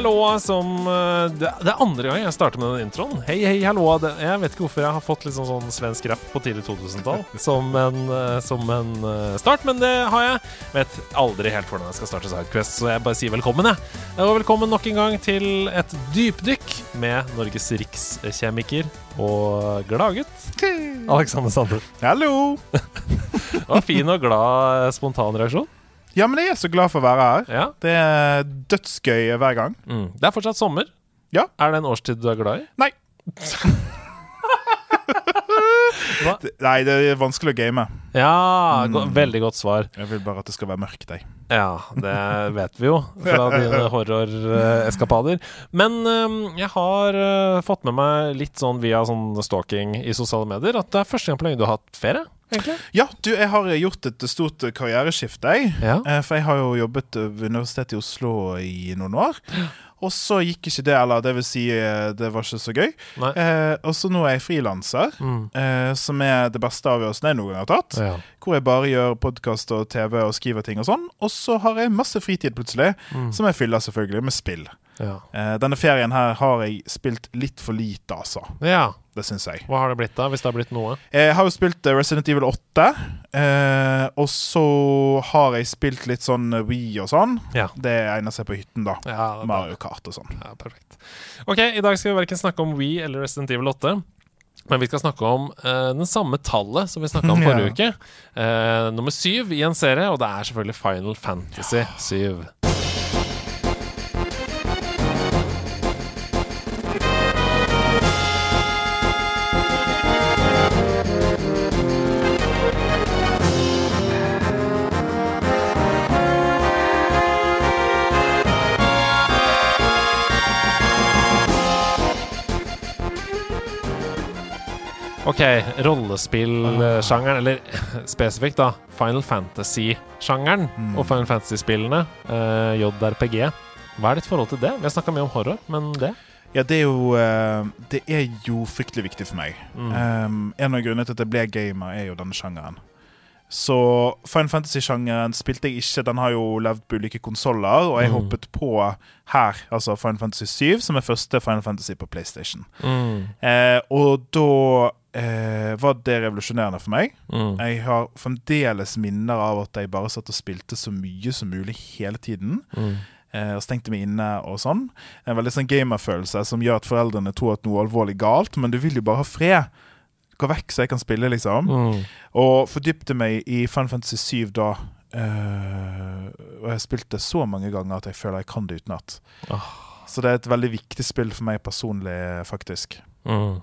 Hei, hei, hallo, som eh, Det er andre gang jeg starter med den introen. Hei, hei, hallo. Jeg vet ikke hvorfor jeg har fått litt sånn, sånn svensk rap på tidlig 2000-tall som eh, som en eh, start, men det har jeg. Vet aldri helt hvordan jeg skal starte Sidequest, så jeg bare sier velkommen, jeg. Og velkommen nok en gang til et dypdykk med Norges rikskjemiker og gladgutt Alexander Sander. Hallo! Det var fin og glad spontan spontanreaksjon. Ja, men jeg er så glad for å være her. Ja. Det er dødsgøy hver gang. Mm. Det er fortsatt sommer. Ja. Er det en årstid du er glad i? Nei. Hva? Nei, det er vanskelig å game. Ja, go veldig godt svar. Jeg vil bare at det skal være mørkt, jeg. Ja, det vet vi jo fra dine horroreskapader. Men um, jeg har uh, fått med meg litt sånn via sånn stalking i sosiale medier at det er første gang på lenge du har hatt ferie, egentlig. Ja, du, jeg har gjort et stort karriereskifte, jeg. Ja. Eh, For jeg har jo jobbet ved Universitetet i Oslo i noen år. Og så gikk ikke det, eller det vil si, eh, det var ikke så gøy. Eh, og så nå er jeg frilanser, Mm. eh, som er det beste avgjørelsen jeg noen gang har tatt. Ja. Hvor jeg bare gjør podkast og TV og skriver ting og sånn. Og så har jeg masse fritid plutselig, Mm. som jeg fyller selvfølgelig med spill. Ja. Eh, denne ferien her har jeg spilt litt for lite, altså. ja. Det syns jeg. Hva har det blitt da, hvis det har blitt noe? Jeg har jo spilt eh, Resident Evil 8. Eh, og så har jeg spilt litt sånn Wii og sånn. Ja. Det egner seg på hytten, da. Ja, Mario Kart og sånn. Ja, perfekt. Ok, I dag skal vi verken snakke om Wii eller Resident Evil 8. Men vi skal snakke om uh, den samme tallet som vi snakka om Ja. forrige uke. Uh, nummer syv i en serie, og det er selvfølgelig Final Fantasy 7. Ok, rollespillsjangeren, eller spesifikt da, Final Fantasy-sjangeren Mm. og Final Fantasy-spillene, uh, JRPG. Hva er ditt forhold til det? Vi har snakka mye om horror, men det? Ja, det er jo eh, Det er jo fryktelig viktig for meg. Mm. Um, en av grunnene til at jeg ble gamer, er jo denne sjangeren. Så Final Fantasy-sjangeren spilte jeg ikke. Den har jo levd på ulike konsoller, og jeg Mm. hoppet på her, altså Final Fantasy 7, som er første Final Fantasy på PlayStation. Mm. Uh, og da eh, var det revolusjonerende for meg. Mm. Jeg har fremdeles minner av at jeg bare satt og spilte så mye som mulig hele tiden. Mm. Eh, og stengte meg inne og sånn. En veldig sånn gamerfølelse som gjør at foreldrene tror at noe er alvorlig galt, men du vil jo bare ha fred. Gå vekk så jeg kan spille, liksom. Mm. Og fordypte meg i Final Fantasy 7 da. Uh, og jeg spilte så mange ganger at jeg føler jeg kan det utenat. Oh. Så det er et veldig viktig spill for meg personlig, faktisk. Mm.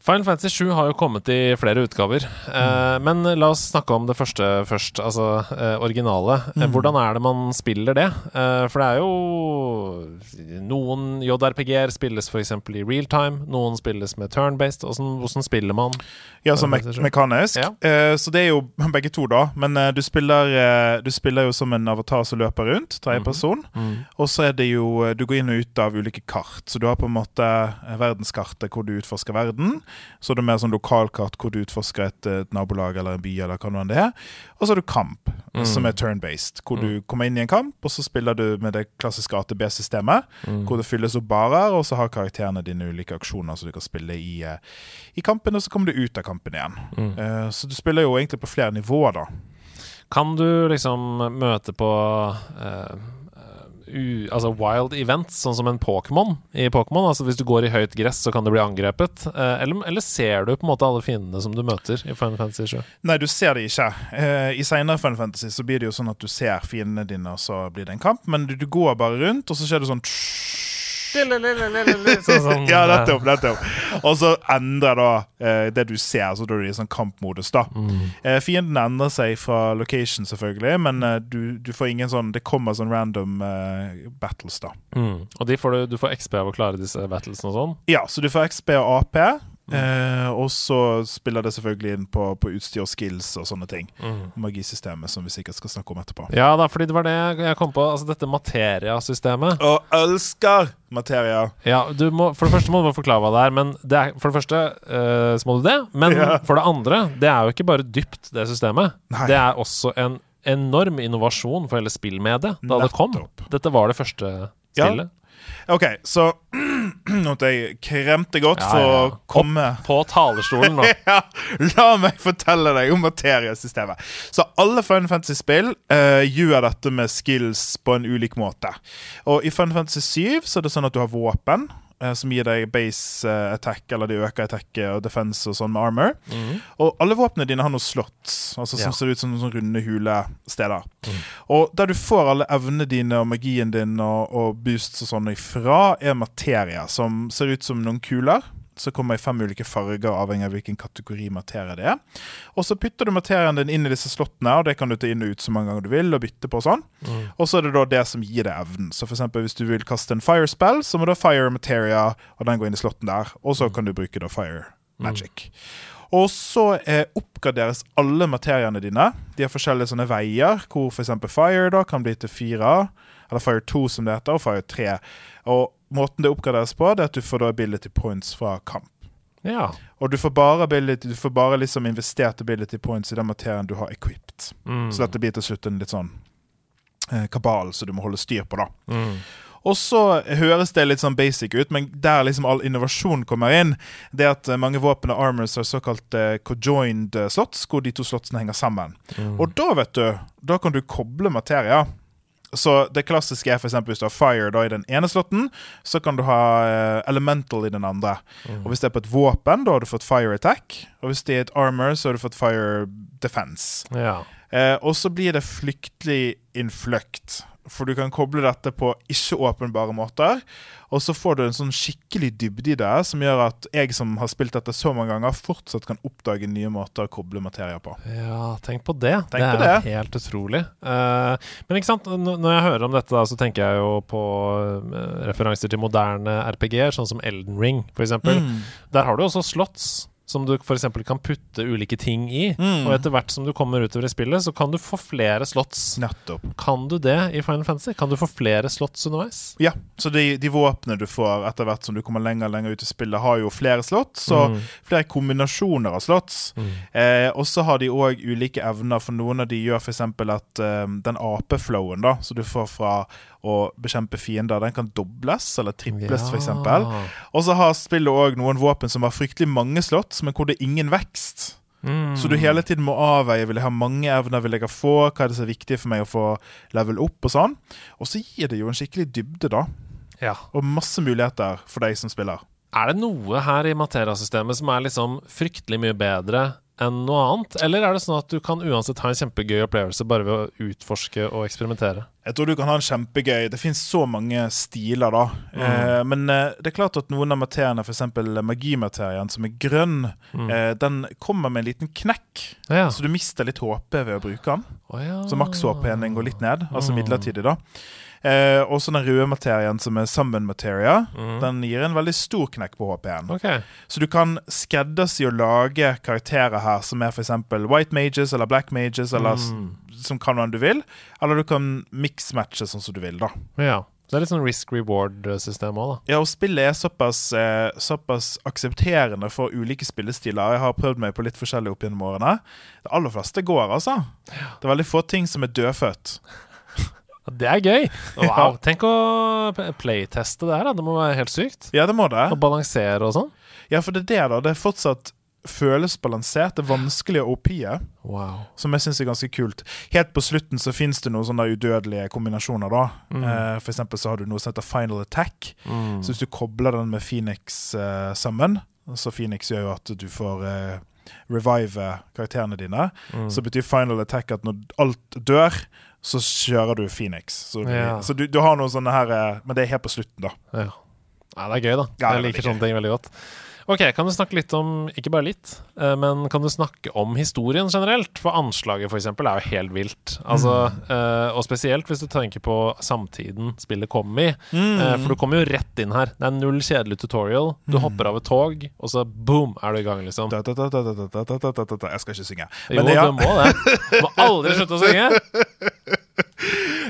Final Fantasy 7 har jo kommet i flere utgaver. Eh, Mm. men la oss snakke om det første først, altså eh, originale. Eh, Mm. Hvordan er det man spiller det? Eh, for det er jo Noen JRPG-er spilles f.eks. i real time, noen spilles med turn-based. Hvordan, hvordan spiller man? Ja, så me Final Fantasy 7. mekanisk. Ja. Eh, så det er jo begge to, da. Men eh, du, spiller, eh, du spiller jo som en avatar som løper rundt, tredje Mm. person. Og så er det jo eh, Du går inn og ut av ulike kart. Så du har på en måte eh, verdenskartet hvor du utforsker verden. Så er det mer sånn lokalkart hvor du utforsker et, et nabolag eller en by, eller hva det er. Og så har du kamp, Mm. som er turn-based. Hvor du kommer inn i en kamp, og så spiller du med det klassiske ATB-systemet. Mm. Hvor det fylles opp barer, og så har karakterene dine ulike aksjoner så du kan spille i, eh, i kampen, og så kommer du ut av kampen igjen. Mm. Uh, så du spiller jo egentlig på flere nivåer, da. Kan du liksom møte på eh, u, altså wild events, sånn som en Pokémon i Pokémon? Altså hvis du går i høyt gress, så kan du bli angrepet. Eh, eller, eller ser du på en måte alle fiendene som du møter i Final Fantasy 7? Nei, du ser det ikke. Eh, I senere Final Fantasy så blir det jo sånn at du ser fiendene dine, og så blir det en kamp. Men du, du går bare rundt, og så skjer det sånn Sånn, sånn, Ja, eh, nettopp. nettopp. Og så endrer da eh, det du ser, så da er det i sånn kampmodus. da. Mm. Eh, fienden endrer seg fra location, selvfølgelig, men eh, du, du får ingen sånn Det kommer sånn random eh, battles, da. Mm. Og får du, du får XP av å klare disse battlesene og sånn? Ja, så du får XP og AP. Eh, og så spiller det selvfølgelig inn på, på utstyr og skills og sånne ting. Mm. Magisystemet, som vi sikkert skal snakke om etterpå. Ja da, fordi det var det jeg kom på. Altså dette materiasystemet. Og elsker materia! Ja, du må, For det første må du forklare hva det er. Men det er, For det første uh, så må du det. Men Ja. for det andre, det er jo ikke bare dypt, det systemet. Nei. Det er også en enorm innovasjon for hele spillmediet da det kom. Dette var det første Ja. OK, så Nå måtte jeg kremte godt Ja, for ja, ja. å komme På talerstolen nå. ja, La meg fortelle deg om materiesystemet. Så alle Final Fantasy-spill uh, gjør dette med skills på en ulik måte. Og I Final Fantasy 7 så er det sånn at du har våpen. Eh, Som gir deg base eh, attack, eller de øker attack og defense og sånn med armor. Mm. Og alle våpnene dine har noen slots, altså som Ja. ser ut som sånne runde hulesteder. Mm. Og der du får alle evnene dine og magien din og, og boosts og sånn ifra, er materie som ser ut som noen kuler. Så kommer i fem ulike farger, avhengig av hvilken kategori materie det er. Og så putter du materien din inn i disse slottene, og det kan du ta inn og ut så mange ganger du vil, og bytte på og sånn. Mm. Og så er det da det som gir deg evnen. Så for eksempel hvis du vil kaste en fire spell, så må da fire materia, og den går inn i slotten der. Og så kan du bruke da fire magic. Og så eh, oppgraderes alle materiene dine. De har forskjellige sånne veier, hvor f.eks. fire da kan bli til fire. Eller fire 2, som det heter, og fire 3. Og måten det oppgraderes på, det er at du får da ability points fra kamp. Ja. Og du får bare, ability, du får bare liksom investert ability points i den materien du har equipped. Mm. Så dette blir til slutt en litt sånn eh, kabal som du må holde styr på, da. Mm. Og så høres det litt sånn basic ut, men der liksom all innovasjon kommer inn, det er at eh, mange våpen og armors har såkalt eh, cojoined eh, slots, hvor de to slottene henger sammen. Mm. Og da, vet du, da kan du koble materia. Så det klassiske er eksempel hvis du har fire da i den ene slotten, så kan du ha eh, elemental i den andre. Mm. Og hvis det er på et våpen, da har du fått fire attack. Og hvis det er et armor, så har du fått fire defense. Ja. Eh, og så blir det flyktelig innfløkt. For du kan koble dette på ikke-åpenbare måter. Og så får du en sånn skikkelig dybde i det, som gjør at jeg som har spilt dette så mange ganger, fortsatt kan oppdage nye måter å koble materia på. Ja, tenk på det. Tenk det på er det. helt utrolig. Uh, men ikke sant, når jeg hører om dette, da, så tenker jeg jo på uh, referanser til moderne RPG-er, sånn som Elden Ring, f.eks. Mm. Der har du også slotts som du f.eks. kan putte ulike ting i. Mm. Og etter hvert som du kommer utover i spillet, så kan du få flere slotts. Nettopp. Kan du det i Final Fantasy? Kan du få flere slotts underveis? Ja, så de, de våpnene du får etter hvert som du kommer lenger og lenger ut i spillet, har jo flere slots, og Mm. flere kombinasjoner av slotts. Mm. Eh, og så har de òg ulike evner, for noen av de gjør f.eks. at eh, den apeflowen da, som du får fra å bekjempe fiender, den kan dobles eller triples, for eksempel. Og så har spillet òg noen våpen som har fryktelig mange slott, men hvor det er ingen vekst. Mm. Så du hele tiden må avveie vil jeg ha mange evner, vil jeg ha få, hva er det som er viktig for meg å få level opp, og sånn. Og så gir det jo en skikkelig dybde, da. Ja. Og masse muligheter for deg som spiller. Er det noe her i Matera-systemet som er liksom fryktelig mye bedre enn noe annet? Eller er det sånn at du kan uansett ha en kjempegøy opplevelse bare ved å utforske og eksperimentere? Jeg tror du kan ha en kjempegøy Det finnes så mange stiler, da. Mm. Eh, men eh, det er klart at noen av materiene, f.eks. magimaterien, som er grønn, Mm. eh, den kommer med en liten knekk. Ja. Så du mister litt HP ved å bruke den. Oh, ja. Så maks-HP-en din går litt ned. Altså Mm. midlertidig, da. Eh, og så den røde materien, som er summon materia, Mm. den gir en veldig stor knekk på HP-en. Okay. Så du kan skreddersy og lage karakterer her som er f.eks. white mages eller black mages, eller Mm. som kan hva du vil. Eller du kan mix-matche sånn som du vil, da. Ja. Så det er litt sånn risk reward-system òg, da. Ja, og spillet er såpass, eh, såpass aksepterende for ulike spillestiler. Jeg har prøvd meg på litt forskjellig opp gjennom årene. Det aller fleste går, altså. Det er veldig få ting som er dødfødt. Det er gøy! Wow. Tenk å playteste det her, da. Det må være helt sykt. Ja, det må det. Å balansere og sånn. Ja, for det er det, da. Det er fortsatt føles balansert. Det er vanskelig å oppie, Wow. som jeg syns er ganske kult. Helt på slutten så fins det noen sånne udødelige kombinasjoner, da. Mm. Uh, for eksempel så har du noe som heter final attack. Mm. Så hvis du kobler den med Phoenix uh, sammen, så Phoenix gjør jo at du får uh, revive karakterene dine, Mm. så betyr final attack at når alt dør, så kjører du Phoenix. Så, du, Ja. så du, du har noen sånne her eh, Men det er helt på slutten, da. Ja. Nei, det er gøy, da. Ja, jeg liker sånne ting veldig godt. Ok, Kan du snakke litt om ikke bare litt, eh, men kan du snakke om historien generelt? For anslaget for eksempel, er jo helt vilt. Altså, mm. Eh, og spesielt hvis du tenker på samtiden spillet kom i. Mm. For du mm. kommer jo rett inn her. Det er null kjedelig tutorial. Du mm. hopper av et tog, og så boom, er du i gang, liksom. Jeg skal ikke synge. Men jo, ja. du må det. Du må aldri slutte å synge.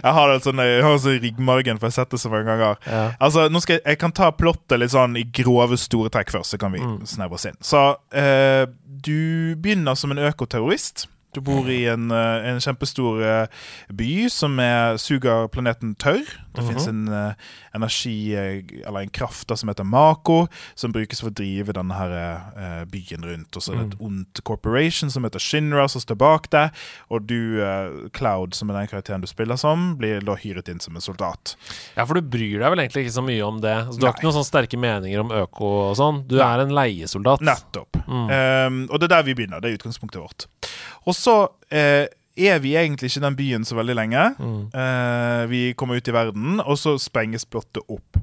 jeg har en sånn, jeg har sånn ryggmargen, for jeg har sett det så mange ganger. Ja. Altså, nå skal jeg, jeg kan ta plottet litt sånn i grove, store trekk først, så kan vi snevre oss inn. Så eh, du begynner som en økoterrorist. Du bor i en, eh, en kjempestor eh, by som er, suger planeten tørr. Det finnes en eh, energi, eller en kraft, da, som heter Mako, som brukes for å drive denne her byen rundt. Og så er det et ondt corporation som heter Shinra, som står bak det. Og du, Cloud, som er den karakteren du spiller som, blir da hyret inn som en soldat. Ja, for du bryr deg vel egentlig ikke så mye om det. Altså, du har Nei. ikke noen sånne sterke meninger om øko og sånn. Du Nei. er en leiesoldat. Nettopp. Um, og det er der vi begynner. Det er utgangspunktet vårt. Og så eh, er vi egentlig ikke i den byen så veldig lenge. Eh, vi kommer ut i verden, og så sprenges plottet opp.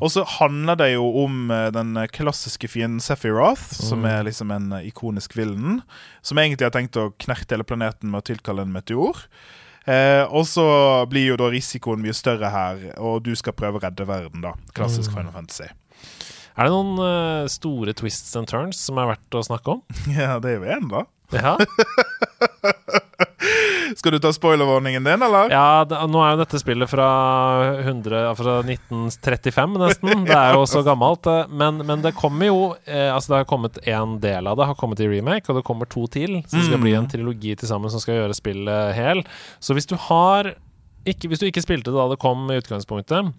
Og så handler det jo om eh, den klassiske fienden Sephiroth, som er liksom en ikonisk villen. Som egentlig har tenkt å knerte hele planeten med å tilkalle en meteor. Eh, og så blir jo da risikoen mye større her, og du skal prøve å redde verden, da. Klassisk Final Fantasy. Er det noen uh, store twists and turns som er verdt å snakke om? Ja, det er jo én, da. Ja, Skal du ta spoilervarningen din, eller? ja det, nå er jo dette spillet fra, 100, fra 1935, nesten. Det er jo så gammelt. eh, Men, men det kommer jo eh, Altså, det har kommet én del av det, har kommet i remake, og det kommer to til. Så det skal bli en trilogi til sammen som skal gjøre spillet hel. Så hvis du har ikke, Hvis du ikke spilte det da det kom i utgangspunktet,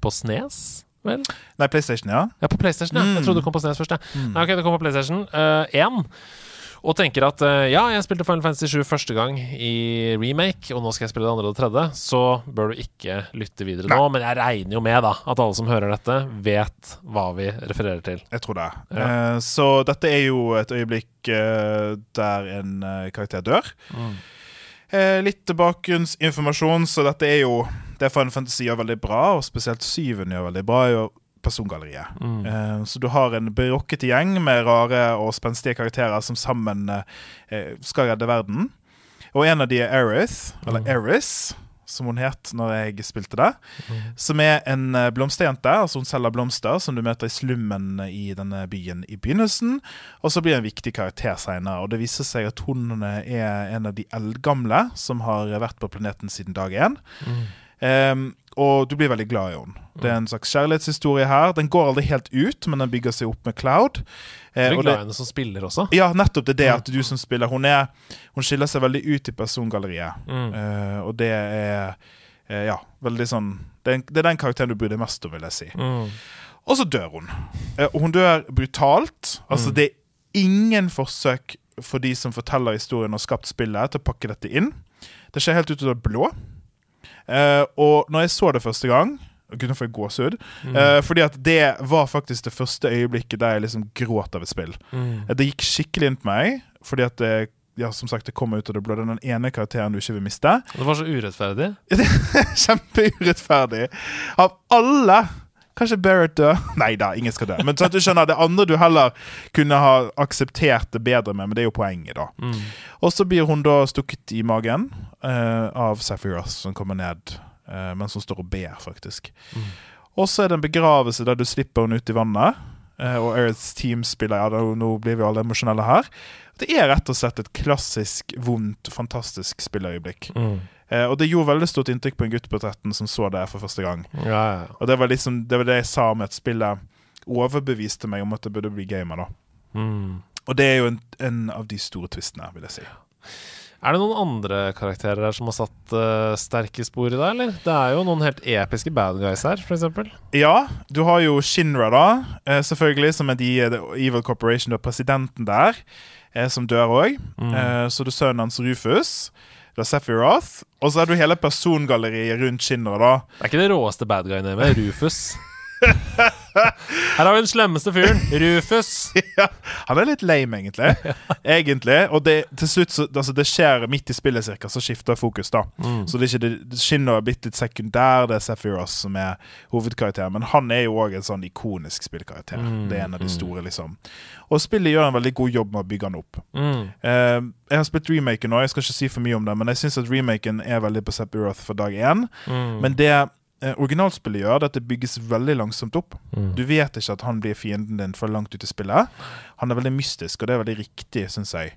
på Snes Vel? Nei, PlayStation, ja. Ja, på PlayStation, ja. Jeg trodde det kom på SNES først. Ja. Nei, ok, det kom på PlayStation eh, 1. Og tenker at eh, ja, jeg spilte Final Fantasy 7 første gang i remake, og nå skal jeg spille det andre og det tredje, så bør du ikke lytte videre nå. Men jeg regner jo med da at alle som hører dette, vet hva vi refererer til. Jeg tror det. Ja. Uh, så dette er jo et øyeblikk uh, der en uh, karakter dør. Eh, litt bakgrunnsinformasjon, så dette er jo Det Final Fantasy gjør veldig bra, og spesielt syven gjør veldig bra, er jo Mm. Uh, så du har en berokkete gjeng med rare og spenstige karakterer som sammen uh, skal redde verden. Og en av de er Erith, eller Eris, som hun het når jeg spilte det. Som er en blomsterjente. altså Hun selger blomster som du møter i slummen i denne byen i begynnelsen. Og så blir hun en viktig karakter senere. Og det viser seg at hun er en av de eldgamle som har vært på planeten siden dag én. Ehm, og du blir veldig glad i henne. Det er en slags kjærlighetshistorie her. Den går aldri helt ut, men den bygger seg opp med Cloud. Eh, Du er glad i henne som spiller også. ja, nettopp det er det at du som spiller Hun, er, hun skiller seg veldig ut i persongalleriet. Mm. Eh, og det er eh, Ja, veldig sånn det er, det er den karakteren du bryr deg mest om, vil jeg si. Mm. Og så dør hun. Eh, og hun dør brutalt. Altså, det er ingen forsøk for de som forteller historien og skapt spillet, til å pakke dette inn. Det skjer helt ut av det blå. Eh, og når jeg så det første gang får jeg gåsehud. Eh, fordi at det var faktisk det første øyeblikket der jeg liksom gråt av et spill. Mm. Eh, Det gikk skikkelig inn på meg, fordi at det, ja, som sagt, det kom ut av det blå. Det er den ene karakteren du ikke vil miste. Det var så urettferdig. Kjempeurettferdig. Av alle Kanskje Barrett dør? Nei da, ingen skal dø. Men sånn at du skjønner, det andre du heller kunne ha akseptert det bedre med, men det er jo poenget, da. Mm. Og så blir hun da stukket i magen uh, av Sephiroth, som kommer ned uh, mens hun står og ber, faktisk. Og så er det en begravelse der du slipper hun ut i vannet. Uh, og Earths team spiller Ja, da, nå blir vi alle emosjonelle her. Det er rett og slett et klassisk, vondt, fantastisk spilleøyeblikk. Mm. Eh, og det gjorde veldig stort inntrykk på en gutt på 13 som så det for første gang. Ja, ja. Og det var liksom det, var det jeg sa med at spillet overbeviste meg om at det burde bli gamer, da. Mm. Og det er jo en, en av de store twistene, vil jeg si. Er det noen andre karakterer her som har satt uh, sterke spor i deg, eller? Det er jo noen helt episke bad guys her, eksempel. Ja, du har jo Shinra, da. uh, selvfølgelig, som er de The Evil Corporation, har presidenten der, eh, som dør òg. Eh, så du har sønnen hans Rufus. Det er Sephiroth. Og så er du hele persongalleriet rundt Shinra, da. Det er ikke det råeste bad guy-namet. Rufus. Her har vi den slemmeste fyren. Rufus. ja, han er litt lame, egentlig. egentlig Og det, til slutt så, altså, det skjer midt i spillet, cirka, så skifter fokus. da Mm. Så det, ikke, det, skinner blitt litt sekundær, det er Sephiroth som er hovedkarakteren. Men han er jo òg en sånn ikonisk spillkarakter. Mm, Det er en av de mm. store, liksom. Og spillet gjør en veldig god jobb med å bygge han opp. Mm. Eh, jeg har spilt remaken nå, jeg skal ikke si for mye om det, men jeg syns at remaken er veldig på Sephiroth for dag én. Mm. Men det originalspillet gjør, det at det bygges veldig langsomt opp. Mm. Du vet ikke at han blir fienden din for langt ut i spillet. Han er veldig mystisk, og det er veldig riktig, syns jeg.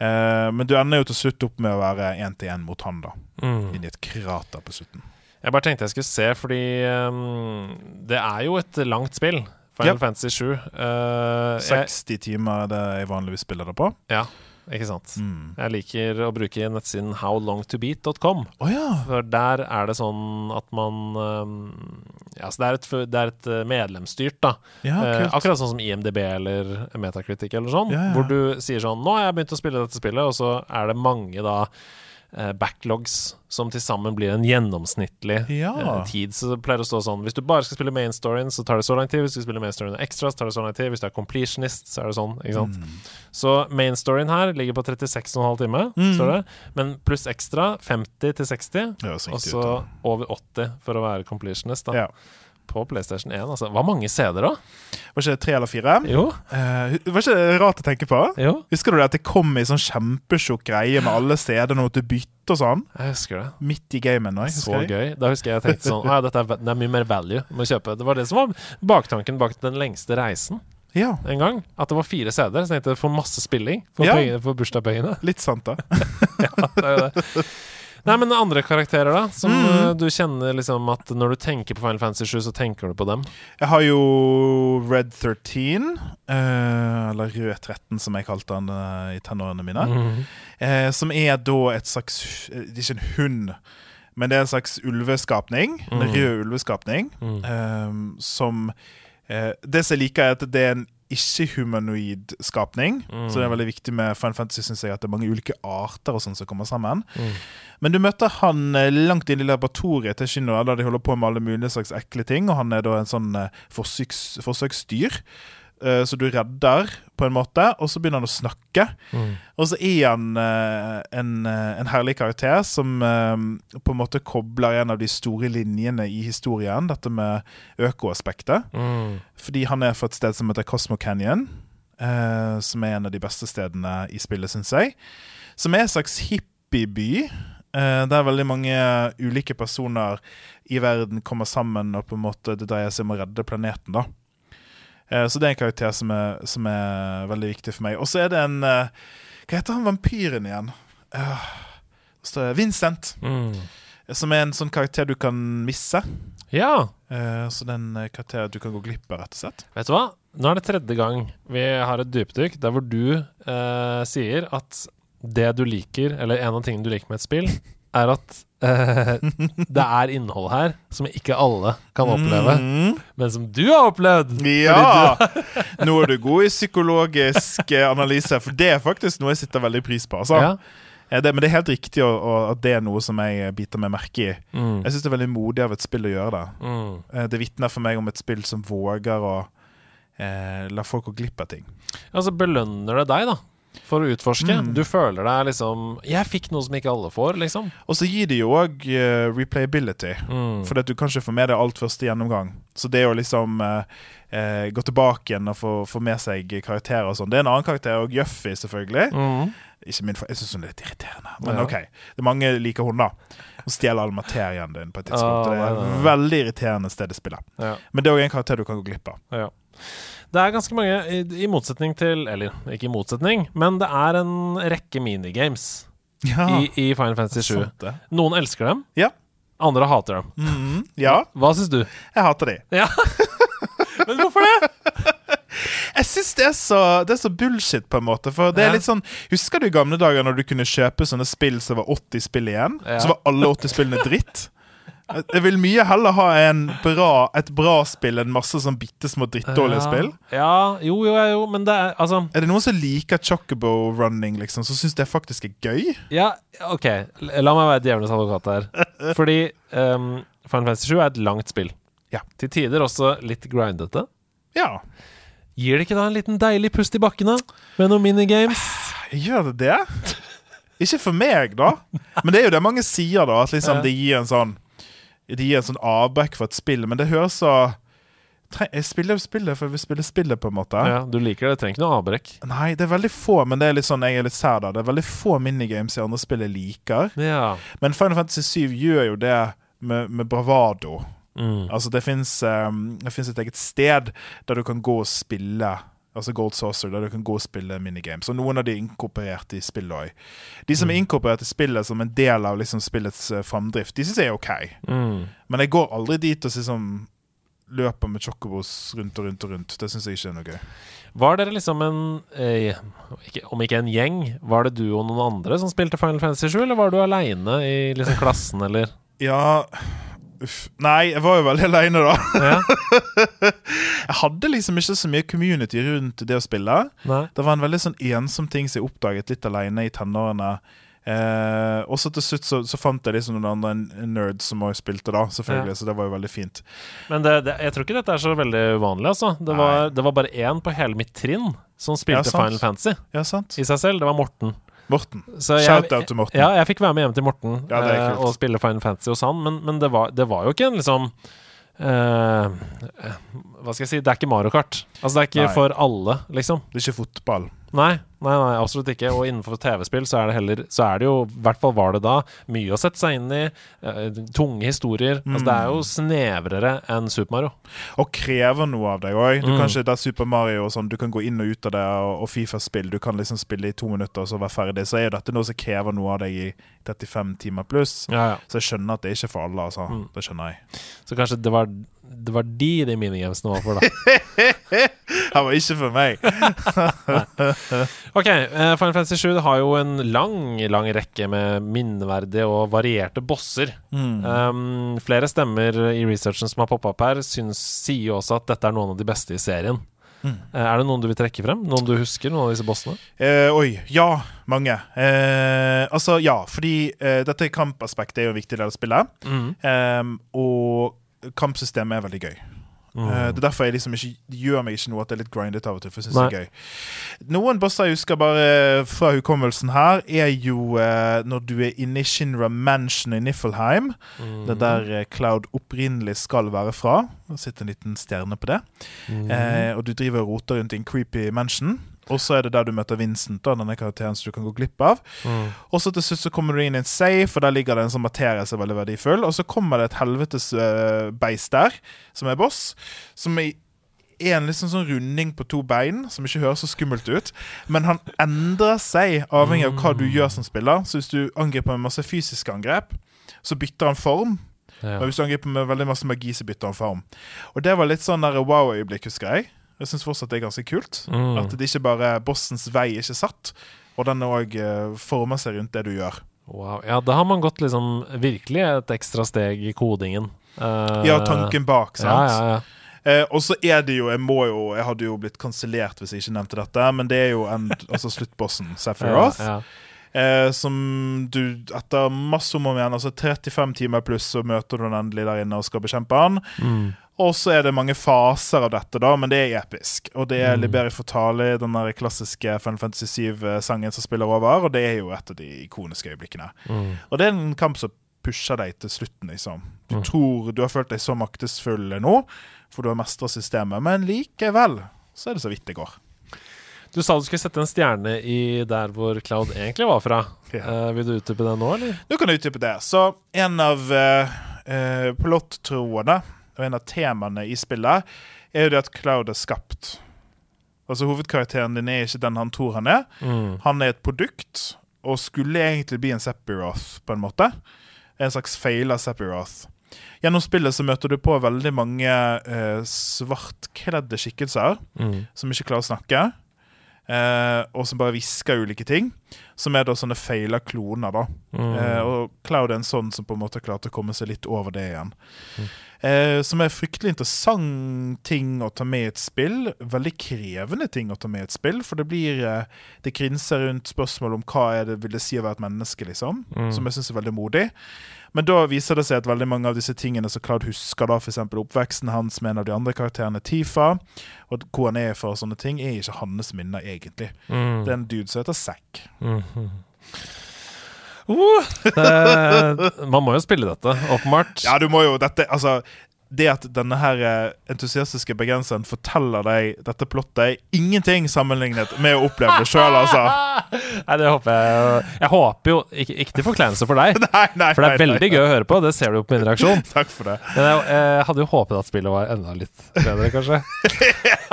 Eh, men du ender jo til slutt opp med å være én-til-én mot han, da. Mm. Inni et krater på slutten. Jeg bare tenkte jeg skulle se, fordi um, det er jo et langt spill. Final yep. Fantasy 7. Uh, jeg, 60 timer er det jeg vanligvis spiller det på. ja, ikke sant. Mm. Jeg liker å bruke nettsiden howlongtobeat.com. Oh, ja! For der er det sånn at man um, Ja, så det er et, det er et uh, medlemsstyrt, da. ja Eh, akkurat sånn som IMDb eller Metacritic eller sånn. Ja. Hvor du sier sånn Nå har jeg begynt å spille dette spillet, og så er det mange da eh, backlogs som til sammen blir en gjennomsnittlig Ja. eh, tid. Så det pleier å stå sånn Hvis du bare skal spille main storyen, så tar det så lang tid. Hvis du skal spille main storyen ekstra, så tar det så lang tid. Hvis du er completionist, så er det sånn. Ikke sant? Mm. Så main storyen her ligger på 36,5 timer, Mm. står det. Men pluss ekstra 50 til 60. Det Og så over 80 for å være completionist, da. Ja. På PlayStation 1, altså. Hva mange CD-er, da? Var ikke det tre eller fire? Jo. Uh, var ikke det rart å tenke på? Jo. Husker du det at det kom i sånn kjempetjukk greie med alle stedene og måtte bytte og sånn? Jeg husker det. Midt i gamen òg. Så gøy. Da husker jeg jeg tenkte sånn ah, dette er, det er mye mer value med å kjøpe. Det var det som var baktanken bak den lengste reisen Ja, en gang. At det var fire CD-er. Så jeg tenkte for masse spilling for, Ja. pengene- for bursdagspengene. litt sant, da. ja, det er jo det. Nei, men andre karakterer, da? Som Mm. eh, du kjenner liksom at når du tenker på Final Fantasy 7, så tenker du på dem? Jeg har jo Red 13, eh, eller Rød 13 som jeg kalte den eh, i tenårene mine. Mm. Eh, som er da et slags Det ikke en hund, men det er en slags ulveskapning. En Mm. rød ulveskapning. Mm. som Det som jeg liker, er at det er en ikke-humanoid skapning. Mm. Så det er veldig viktig med Final Fantasy synes jeg, at det er mange ulike arter og sånn som kommer sammen. Mm. Men du møter han eh, langt inn i laboratoriet til Shinno, der de holder på med alle mulige slags ekle ting. Og han er da en sånn eh, forsøks, forsøksdyr. Eh, Så du redder, på en måte, og så begynner han å snakke. Mm. Og så er han uh, en, eh, en herlig karakter som på en måte kobler en av de store linjene i historien, dette med økoaspektet. Mm. Fordi han er fra et sted som heter Cosmo Canyon, som er en av de beste stedene i spillet, syns jeg. Som er en slags hippieby. Uh, der veldig mange ulike personer i verden kommer sammen, og på en måte det dreier seg om å redde planeten. da Så det er en karakter som er, som er veldig viktig for meg. Og så er det en eh, Hva heter han vampyren igjen? Uh, Vincent. Mm. Som er en sånn karakter du kan misse. Ja. Eh, Så det er en eh, karakter du kan gå glipp av, rett og slett. Vet du hva? Nå er det tredje gang vi har et dypdykk der hvor du eh, sier at det du liker, eller en av tingene du liker med et spill, er at eh, det er innhold her som ikke alle kan oppleve, mm. men som du har opplevd. Ja! Nå er du god i psykologisk eh, analyse, for det er faktisk noe jeg sitter veldig pris på. Altså. Ja. Det, men det er helt riktig at det er noe som jeg eh, biter meg merke i. Mm. Jeg syns det er veldig modig av et spill å gjøre det. Mm. Eh, Det vitner for meg om et spill som våger å eh, la folk gå glipp av ting. så belønner det deg, da, for å utforske. Mm. Du føler deg liksom Jeg fikk noe som ikke alle får, liksom. Og så gir det jo òg replayability. Mm. fordi at du kan ikke få med deg alt første gjennomgang. Så det å liksom uh, uh, gå tilbake igjen og få, få med seg karakterer og sånn Det er en annen karakter, og Juffy, selvfølgelig. Mm. Ikke min, jeg syns hun er litt irriterende, men Ja. OK. Det er mange liker hun, da. Hun stjeler all materien din på et tidspunkt. Ah, det er et veldig irriterende sted å spille. Ja. Men det er òg en karakter du kan gå glipp av. Ja. Det er ganske mange, i, i motsetning til Eller ikke i motsetning, men det er en rekke minigames Ja, i, i Final Fantasy 7. Noen elsker dem, Ja. andre hater dem. Mm, ja, Hva syns du? jeg hater de. Ja. men hvorfor det? Jeg syns det, så- det er så bullshit, på en måte. For det er litt sånn Husker du i gamle dager når du kunne kjøpe sånne spill som var 80 spill igjen? Så var alle 80 spillene dritt? Jeg vil mye heller ha en bra, et bra spill enn masse sånn bitte små drittdårlige ja. spill. Ja, jo, jo, jo, men det er altså Er det noen som liker chocobo running, liksom, som syns det faktisk er gøy? Ja, OK. La meg være djevelens advokat her. Fordi um, Final Fantasy 7 er et langt spill. Ja. Til tider også litt grindete. Ja. Gir det ikke da en liten deilig pust i bakkene? Med noen minigames? Gjør det det? Ikke for meg, da. Men det er jo det mange sier, da. At liksom det gir en sånn Det gir en sånn avbrekk for et spill. Men det høres så Jeg spiller spillet for jeg vil spille spillet, på en måte. Ja, du liker det. det Trenger ikke noe avbrekk. Nei, det er veldig få, men det er litt sånn, jeg er litt sær da. Det er veldig få minigames i andre spill jeg liker. Ja. Men Final Fantasy 7 gjør jo det med, med bravado. Mm. Altså Det fins et eget sted der du kan gå og spille Altså Gold Saucer, der du kan gå og spille minigames. Og noen av de er inkorporert i spillet òg. De som er inkorporert i spillet som en del av liksom spillets uh, framdrift, de syns jeg er OK. Mm. Men jeg går aldri dit og liksom løper med chocobos rundt og rundt og rundt. Det syns jeg ikke er noe gøy. Var dere liksom en eh, ikke, Om ikke en gjeng, var det du og noen andre som spilte Final Fantasy 7, eller var du aleine i liksom klassen, eller? Ja Uff. Nei, jeg var jo veldig aleine, da. Ja. Jeg hadde liksom ikke så mye community rundt det å spille. Nei. Det var en veldig sånn ensom ting som jeg oppdaget litt alene i tenårene. Eh, og så til slutt så, så fant jeg liksom noen andre nerds som også spilte, da. Selvfølgelig, Så det var jo veldig fint. Men det, det, jeg tror ikke dette er så veldig uvanlig, altså. Det var, det var bare én på hele mitt trinn som spilte Ja. Final Fantasy Ja, sant? i seg selv. Det var Morten. Morten. Jeg- Shout-out til Morten. Ja, jeg fikk være med hjem til Morten Ja, eh, og spille Final Fantasy hos han, men, men det, var, det var jo ikke en liksom eh, Hva skal jeg si? Det er ikke Mario Kart. Altså, det er ikke Nei. for alle, liksom. Det er ikke fotball. Nei, nei, nei, absolutt ikke. Og innenfor TV-spill så er det heller Så er det jo, i hvert fall var det da, mye å sette seg inn i. Uh, tunge historier. Altså, det er Mm. jo snevrere enn Super Mario. Og krever noe av deg òg. Du Mm. kan ikke det er Super Mario sånn, du kan gå inn og ut av det, og, og Fifa-spill. Du kan liksom spille i to minutter og så være ferdig. Så er jo dette noe som krever noe av deg i 35 timer pluss. Ja, ja. Så jeg skjønner at det er ikke for alle, altså. Mm. Det skjønner jeg. Så kanskje det var, det var de de minigamesene var for, da. Han var ikke for meg. Ok, eh, Final Fantasy 7 har jo en lang, lang rekke med minneverdige og varierte bosser. Mm. Um, flere stemmer i researchen som har poppa opp her, syns, sier jo også at dette er noen av de beste i serien. Mm. Eh, er det noen du vil trekke frem? Noen du husker? Noen av disse bossene? Eh, oi. Ja, mange. Eh, altså, ja, fordi dette kampaspektet er jo viktig del av spillet. Mm. Ehm, og kampsystemet er veldig gøy. Mm. Eh, det er derfor jeg liksom ikke gjør meg ikke noe at det er litt grindet av og til. For jeg synes det er gøy Noen bosser jeg husker bare fra hukommelsen her, er jo eh, når du er inne i Shinra Mansion i Niflheim. Mm. Det er der eh, Cloud opprinnelig skal være fra. Det sitter en liten stjerne på det. Mm. Eh, og du driver og roter rundt i en creepy mansion. Og så er det der du møter Vincent, da, denne karakteren som du kan gå glipp av. Mm. Og så til slutt så kommer du inn i en safe, og der ligger det en sånn materie som er veldig verdifull. Og så kommer det et helvetes uh, beist der, som er boss, som er en liksom sånn runding på to bein, som ikke høres så skummelt ut. Men han endrer seg avhengig av hva du gjør som spiller. Så hvis du angriper med masse fysiske angrep, så bytter han form. Ja. Og hvis du angriper med veldig masse magi, så bytter han form. Og det var litt sånn wow-øyeblikk, husker jeg. Jeg syns fortsatt det er ganske kult. Mm. At det ikke bare bossens vei er ikke satt, og den òg former seg rundt det du gjør. Wow. Ja, da har man gått liksom virkelig et ekstra steg i kodingen. Uh, Ja, tanken bak, sant? Ja, ja, ja. Eh, og så er det jo Jeg må jo Jeg hadde jo blitt kansellert hvis jeg ikke nevnte dette, men det er jo en, altså sluttbossen, Sephiroth. Ja, ja. Eh, som du etter masse om og igjen, altså 35 timer pluss, så møter du den endelig der inne og skal bekjempe han. Mm. Og så er det mange faser av dette, da, men det er episk. Og det er Mm. Liberi Fortali, den der klassiske Final Fantasy 7-sangen som spiller over, og det er jo et av de ikoniske øyeblikkene. Mm. Og det er en kamp som pusher deg til slutten, liksom. Du Mm. tror du har følt deg så maktesfull nå, for du har mestra systemet, men likevel så er det så vidt det går. Du sa du skulle sette en stjerne i der hvor Cloud egentlig var fra. Ja. Uh, vil du utdype det nå, eller? Nå kan du utdype det. Så en av uh, uh, plottrådene og en av temaene i spillet er jo det at Cloud er skapt. Altså Hovedkarakteren din er ikke den han tror han er. Mm. Han er et produkt og skulle egentlig bli en Sephiroth, på en måte. En slags feila Sephiroth. Gjennom spillet så møter du på veldig mange eh, svartkledde skikkelser Mm. som ikke klarer å snakke, eh, og som bare hvisker ulike ting. som er da sånne feila kloner. da. Mm. Eh, og Cloud er en sånn som på en måte klarte å komme seg litt over det igjen. Eh, som er fryktelig interessant ting å ta med i et spill. Veldig krevende ting å ta med i et spill. For det blir eh, Det krinser rundt spørsmål om hva er det vil det si å være et menneske, liksom. Mm. Som jeg syns er veldig modig. Men da viser det seg at veldig mange av disse tingene som Cloud husker, da f.eks. oppveksten hans med en av de andre karakterene, Tifa, og hvor han er fra og sånne ting, er ikke hans minner, egentlig. Mm. Det er en dude som heter Zack. Mhm. Uh, det, man må jo spille dette, åpenbart. Ja, du må jo dette Altså, det at denne her eh, entusiastiske bergenseren forteller deg dette plottet, er ingenting sammenlignet med å oppleve det sjøl, altså. Nei, det håper jeg Jeg håper jo Ikke, ikke til forkleinelse for deg, Nei, nei, for det er nei, veldig gøy å høre på. Det ser du jo på min reaksjon. Takk for det. Men jeg, jeg hadde jo håpet at spillet var enda litt bedre, kanskje.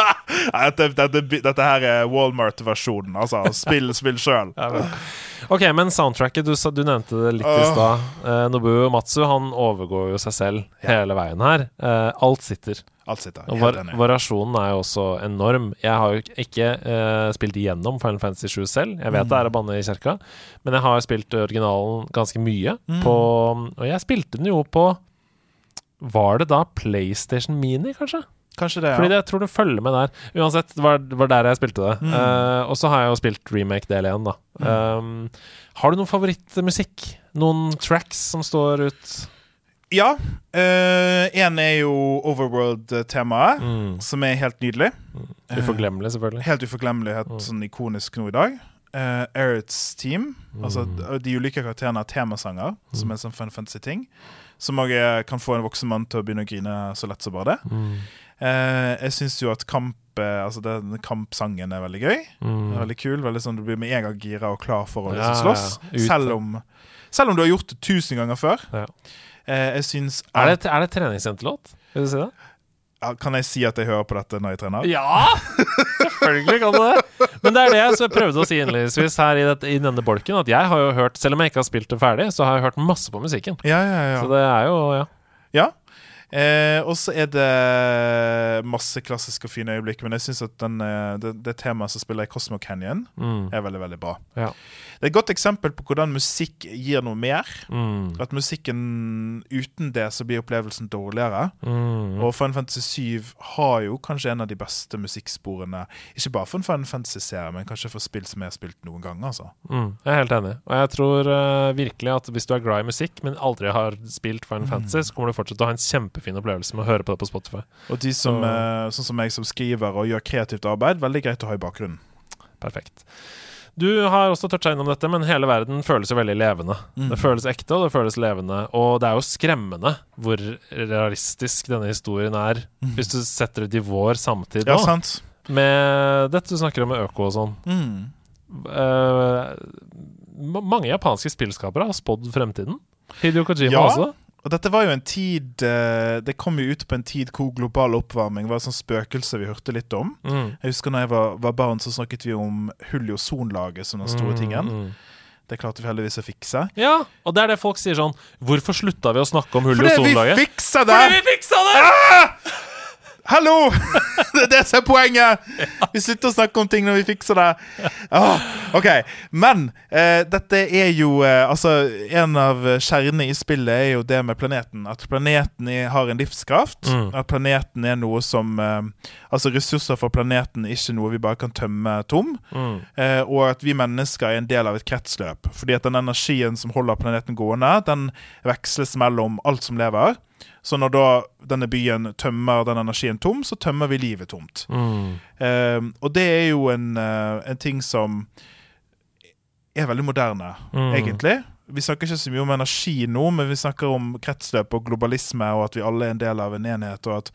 Nei, Dette, dette, dette her er Walmart-versjonen, altså. Spill, spill sjøl. Ja. Ok, men soundtracket, du, du nevnte det litt i stad. Eh, Nobuo Matsu han overgår jo seg selv hele veien her. Eh, alt sitter. Alt sitter. Og var, variasjonen er jo også enorm. Jeg har jo ikke eh, spilt igjennom Final Fantasy 7 selv. Jeg vet Mm. det er å banne i kjerka, men jeg har spilt originalen ganske mye. Mm. På, og jeg spilte den jo på Var det da PlayStation Mini, kanskje? Kanskje det, ja. Fordi det, jeg tror det følger med der. Uansett, det var, var der jeg spilte det. Mm. Uh, og så har jeg jo spilt remake del 1, da. Um, har du noen favorittmusikk? Noen tracks som står ut? Ja. En er jo Overworld-temaet, Mm. som er helt nydelig. Uforglemmelig, selvfølgelig. Helt uforglemmelig, helt Mm. sånn ikonisk nå i dag. Uh, Erits Team, altså Mm. de ulike karakterene har temasanger, som er en sånn Fun Fantasy-ting. Som òg kan få en voksen mann til å begynne å grine så lett som bare det. Mm. Eh, jeg syns jo at kamp eh, Altså den kampsangen er veldig gøy. Mm. Er Veldig kul. Veldig sånn Du blir med en gang gira og klar for å Ja, liksom slåss. ja, ja. Selv, om, selv om du har gjort det tusen ganger før. Ja. Eh, jeg syns Er det, er det treningssenterlåt? Vil du si det? Kan jeg si at jeg hører på dette når jeg trener? Ja! Selvfølgelig kan du det. Men det er det jeg prøvde å si innledningsvis her i, dette, i denne bolken. At jeg har jo hørt, selv om jeg ikke har spilt det ferdig, så har jeg hørt masse på musikken. Ja, ja, ja. Så det er jo Ja. ja. Eh, og så er det masse klassiske og fine øyeblikk, men jeg syns at den, eh, det, det temaet som spiller i Cosmo Canyon, Mm. er veldig, veldig bra. Ja. Det er et godt eksempel på hvordan musikk gir noe mer. Mm. At musikken uten det så blir opplevelsen dårligere. Mm. Og Final Fantasy 7 har jo kanskje en av de beste musikksporene. Ikke bare for en Final Fantasy-serie, men kanskje for spill som jeg har spilt noen gang. altså. Mm, jeg er helt enig. Og jeg tror uh, virkelig at hvis du er glad i musikk, men aldri har spilt Final Mm. Fantasy, så kommer du fortsatt til å ha en kjempefin opplevelse med å høre på det på Spotify. Og de som, Så- uh, sånn som jeg som skriver og gjør kreativt arbeid, veldig greit å ha i bakgrunnen. Perfekt. Du har også toucha innom dette, men hele verden føles jo veldig levende. Mm. Det føles ekte, og det føles levende. Og det er jo skremmende hvor realistisk denne historien er, hvis du setter det i vår samtid Ja, nå. sant? Med dette du snakker om med øko og sånn. Mm. Uh, mange japanske spillskapere har spådd fremtiden. Hideo Kojima Ja. også. Og dette var jo en tid eh, Det kom jo ut på en tid hvor global oppvarming var et sånt spøkelse vi hørte litt om. Mm. Jeg husker når jeg var, var barn, så snakket vi om hull i ozonlaget som den store tingen. Mm, mm. Det klarte vi heldigvis å fikse. Ja, og det er det folk sier sånn Hvorfor slutta vi å snakke om hull i Fordi vi fiksa det! Fordi vi fiksa det! Hallo! Det er det som er poenget! Vi slutter å snakke om ting når vi fikser det. Oh, ok, Men eh, dette er jo eh, Altså, en av kjernene i spillet er jo det med planeten. At planeten er, har en livskraft. Mm. At planeten er noe som eh, Altså, ressurser for planeten er ikke noe vi bare kan tømme tom. Mm. Eh, og at vi mennesker er en del av et kretsløp. Fordi at den energien som holder planeten gående, den veksles mellom alt som lever. Så når da denne byen tømmer den energien tom, så tømmer vi livet tomt. Mm. Eh, og det er jo en, eh, en ting som er veldig moderne, Mm. egentlig. Vi snakker ikke så mye om energi nå, men vi snakker om kretsløp og globalisme, og at vi alle er en del av en enhet, og at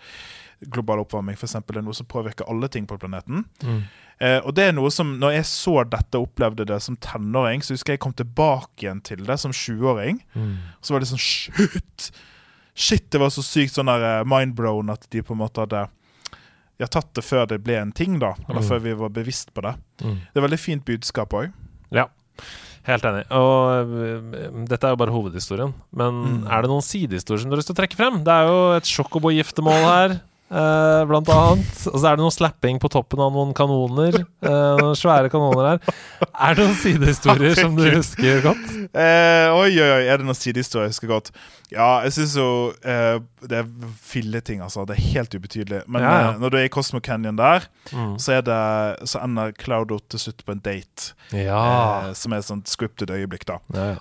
global oppvarming for eksempel, er noe som påvirker alle ting på planeten. Mm. Eh, og det er noe som, når jeg så dette og opplevde det som tenåring, så husker jeg jeg kom tilbake igjen til det som 20-åring. Mm. Så var det sånn Shit! Shit, det var så sykt sånn der eh, mindblown at de på en måte hadde ja, tatt det før det ble en ting, da. Eller Mm. før vi var bevisst på det. Mm. Det er veldig fint budskap òg. Ja. Helt enig. Og øh, dette er jo bare hovedhistorien. Men Mm. er det noen sidehistorier som du har lyst til å trekke frem? Det er jo et sjokobo-giftermål her. Eh, blant annet. Og så er det noe slapping på toppen av noen kanoner. Uh, noen svære kanoner her. Er det noen sidehistorier som du husker godt? Uh, oi, oi, oi, er det noen sidehistorier jeg husker godt? Ja, jeg syns jo Det er filleting, altså. Det er helt ubetydelig. Men Ja, ja. når du er i Cosmo Canyon der, Mm. så, er det, så ender Cloudo til slutt på en date. Ja. Som er et sånt scripted øyeblikk, da.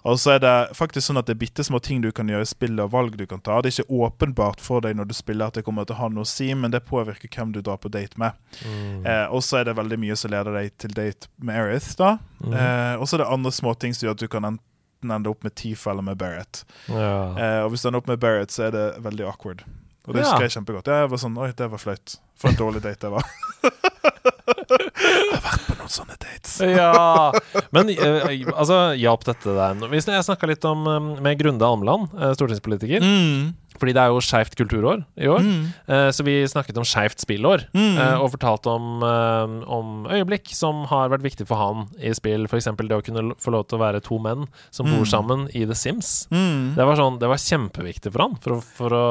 Og så er det faktisk sånn at det er bitte små ting du kan gjøre i spillet, og valg du kan ta. Det er ikke åpenbart for deg når du spiller at det kommer til å ha noe å si, men det påvirker hvem du drar på date med. Mm. Eh, og så er det veldig mye som leder deg til date med Erith, da. Mhm. Eh, og så er det andre småting som gjør at du kan enten ende opp med Tifa eller med Barrett. ja. Eh, og hvis du ender opp med Barrett, så er det veldig awkward. Og det Ja. husker jeg kjempegodt. Jeg var sånn Oi, det var flaut. For en dårlig date det var. jeg har vært på noen sånne dates. ja. Men eh, altså, hjalp dette deg? Jeg snakka litt om eh, med Grunde Almeland, eh, stortingspolitiker. Mm. Fordi det er jo skeivt kulturår i år. Mm. Uh, så vi snakket om skeivt spillår. Mm. uh, og fortalte om, uh, om øyeblikk som har vært viktig for han i spill. F.eks. det å kunne få lov til å være to menn som bor Mm. sammen i The Sims. Mm. Det var, sånn, det var kjempeviktig for han for å, for å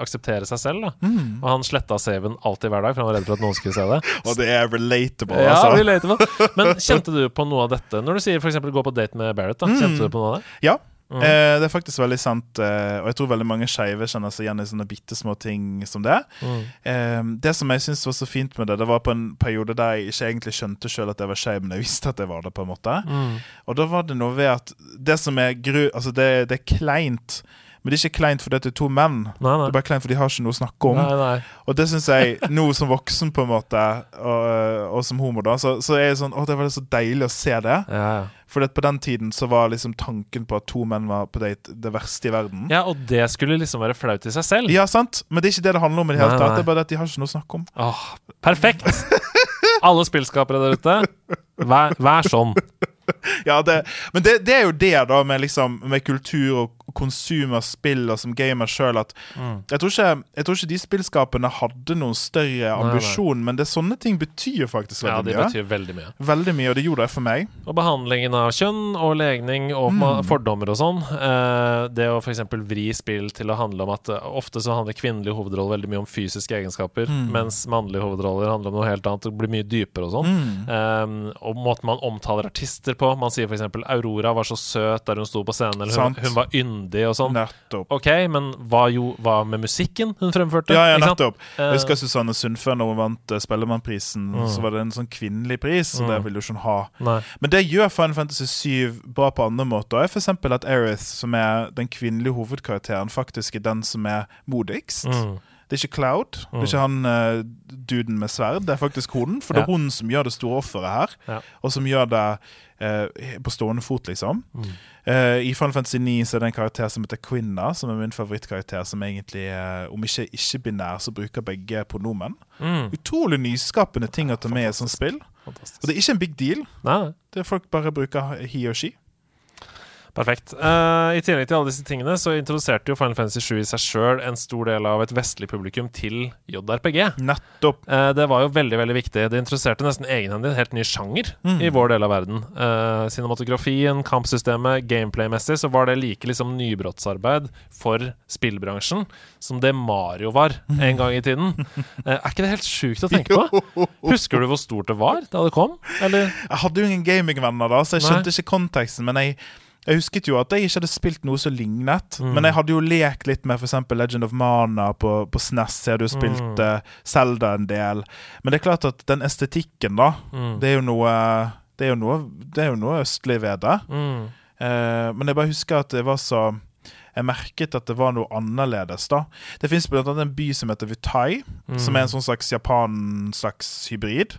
akseptere seg selv. Da. Mm. Og han sletta saven alltid hver dag, for han var redd for at noen skulle se det. Og det er relatable, Ja, altså. relatable. Men kjente du på noe av dette? Når du sier f.eks. gå på date med Barrett, da, kjente Mm. du på noe av det? Ja. Mm. Eh, det er faktisk veldig sant, eh, og jeg tror veldig mange skeive kjenner seg igjen i sånne bitte små ting som det. Mm. Eh, det som jeg syns var så fint med det, det var på en periode der jeg ikke egentlig skjønte sjøl at jeg var skeiv, men jeg visste at jeg var det, på en måte. Mm. Og da var det noe ved at det som er gru... Altså, det, det er kleint. Men det er ikke kleint fordi det er to menn. Nei, Det er bare kleint fordi de har ikke noe å snakke om. nei, nei. Og det syns jeg, nå som voksen, på en måte, og, og som homo, da, så, så er det sånn Å, det var så deilig å se det. Ja, ja. For på den tiden så var liksom tanken på at to menn var på date det verste i verden. ja, og det skulle liksom være flaut i seg selv. Ja, sant? Men det er ikke det det handler om i det hele tatt. Det er bare det at de har ikke noe å snakke om. Åh, perfekt! Alle spillskapere der ute, vær, vær sånn. Ja, det, Men det, det er jo det, da, med, liksom, med kultur og konsum av spill og som gamer sjøl, at Mm. jeg tror, ikke, jeg tror ikke de spillskapene hadde noen større nei. ambisjon, men det sånne ting betyr faktisk veldig Ja, de det mye. betyr veldig mye. Veldig mye, og det gjorde det for meg. Og behandlingen av kjønn og legning og Mm. fordommer og sånn. Eh, det å f.eks. vri spill til å handle om at eh, ofte så handler kvinnelige hovedroller veldig mye om fysiske egenskaper, Mm. mens mannlige hovedroller handler om noe helt annet. Det blir mye dypere og sånn. Um, og måten man omtaler artister på. Man sier f.eks. Aurora var så søt der hun sto på scenen, eller hun, hun var yndig og sånn. Nettopp. Ok, men hva, jo, hva med musikken hun fremførte? Ja, ja, nettopp. Eh, Jeg husker Susanne Sundfør når hun vant uh, Spellemannprisen. Mm. Så var det en sånn kvinnelig pris, og det Mm. vil du ikke ha. Nei. Men det gjør Final Fantasy 7 bra på andre måter. For eksempel at Aerith, som er den kvinnelige hovedkarakteren, faktisk er den som er modigst. Mm. Det er ikke Cloud. Det Mm. er ikke han uh, duden med sverd. Det er faktisk hun. For det er hun som gjør det store offeret her, og som gjør det uh, på stående fot, liksom. Mm. Uh, I Final Fantasy 9 så er det en karakter som heter Quinna, som er min favorittkarakter, som egentlig, om ikke ikke-binær, så bruker begge pronomen. Mm. Utrolig nyskapende ting å ta med i et sånt spill. Fantastisk. Og det er ikke en big deal. Nei. Det er Folk bare bruker he og she. Perfekt. Uh, I tillegg til alle disse tingene så introduserte jo Final Fantasy 7 i seg sjøl en stor del av et vestlig publikum til JRPG. Nettopp. Uh, det var jo veldig veldig viktig. Det introduserte nesten egenhendig en helt ny sjanger Mm. i vår del av verden. Uh, cinematografien, kampsystemet, gameplay-messig så var det like liksom nybrottsarbeid for spillbransjen som det Mario var en gang i tiden. Er ikke det helt sjukt å tenke på? Husker du hvor stort det var da det kom? Eller? Jeg hadde jo ingen gamingvenner da, så jeg Nei. skjønte ikke konteksten. Men jeg, jeg husket jo at jeg ikke hadde spilt noe som lignet. Mm. Men jeg hadde jo lekt litt med f.eks. Legend of Mana på, på SNES. Jeg hadde jo spilt Mm. eh, Zelda en del. Men det er klart at den estetikken, da, Mm. det er noe det er noe, det er jo noe østlig ved det. Mm. Eh, men jeg bare husker at det var så Jeg merket at det var noe annerledes, da. Det fins bl.a. en by som heter Vutai, som er en sånn slags Japan-slags hybrid.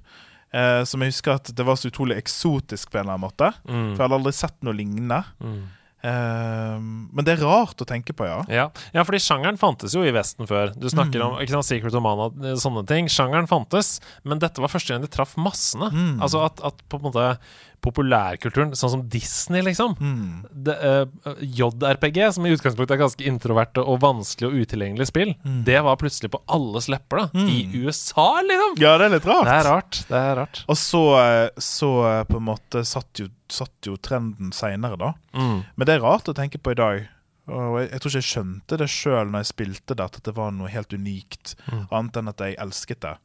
Eh, som jeg husker at det var så utrolig eksotisk på en eller annen måte. Mm. For jeg hadde aldri sett noe lignende. Mm. Eh, men det er rart å tenke på, ja. Ja. ja, fordi sjangeren fantes jo i Vesten før. Du snakker Mm. om ikke sant, Secret of Mana, eh, sånne ting. Sjangeren fantes, men dette var første gang de traff massene. Mm. Altså at, at på en måte populærkulturen, sånn som Disney, liksom Mm. det, eh, JRPG, som i utgangspunktet er ganske introverte og vanskelig og utilgjengelig spill, Mm. det var plutselig på alles lepper, da. I Mm. USA, liksom! Ja, det er litt rart. Det er rart. Det er rart. Og så, eh, så eh, på en måte satt jo, satt jo trenden seinere, da. Mm. Men det er rart å tenke på i dag. Og jeg, jeg tror ikke jeg skjønte det sjøl når jeg spilte det, at det var noe helt unikt. Mm. Annet enn at jeg elsket det.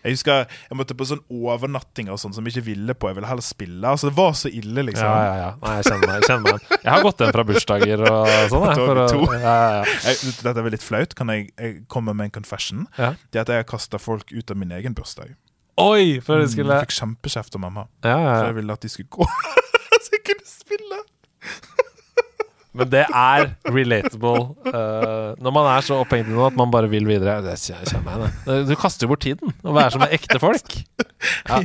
Jeg husker jeg måtte på sånn overnattinger og sånn som jeg ikke ville på. Jeg ville heller spille. Altså Det var så ille, liksom. Ja, ja, ja. Nei, jeg kjenner meg. Jeg, kjenner meg. jeg har gått hjem fra bursdager og sånn. For To. ja, ja, ja. Jeg, dette er vel litt flaut. Kan jeg, jeg komme med en confession? Ja. Det at jeg har kasta folk ut av min egen bursdag. Oi! før de skulle Jeg fikk kjempekjeft av mamma. ja, ja, For jeg ville at de skulle gå. så jeg kunne spille. Men det er relatable uh, når man er så opphengt i noe at man bare vil videre. Det kjenner jeg i. Du kaster jo bort tiden å være som ekte folk. Ja.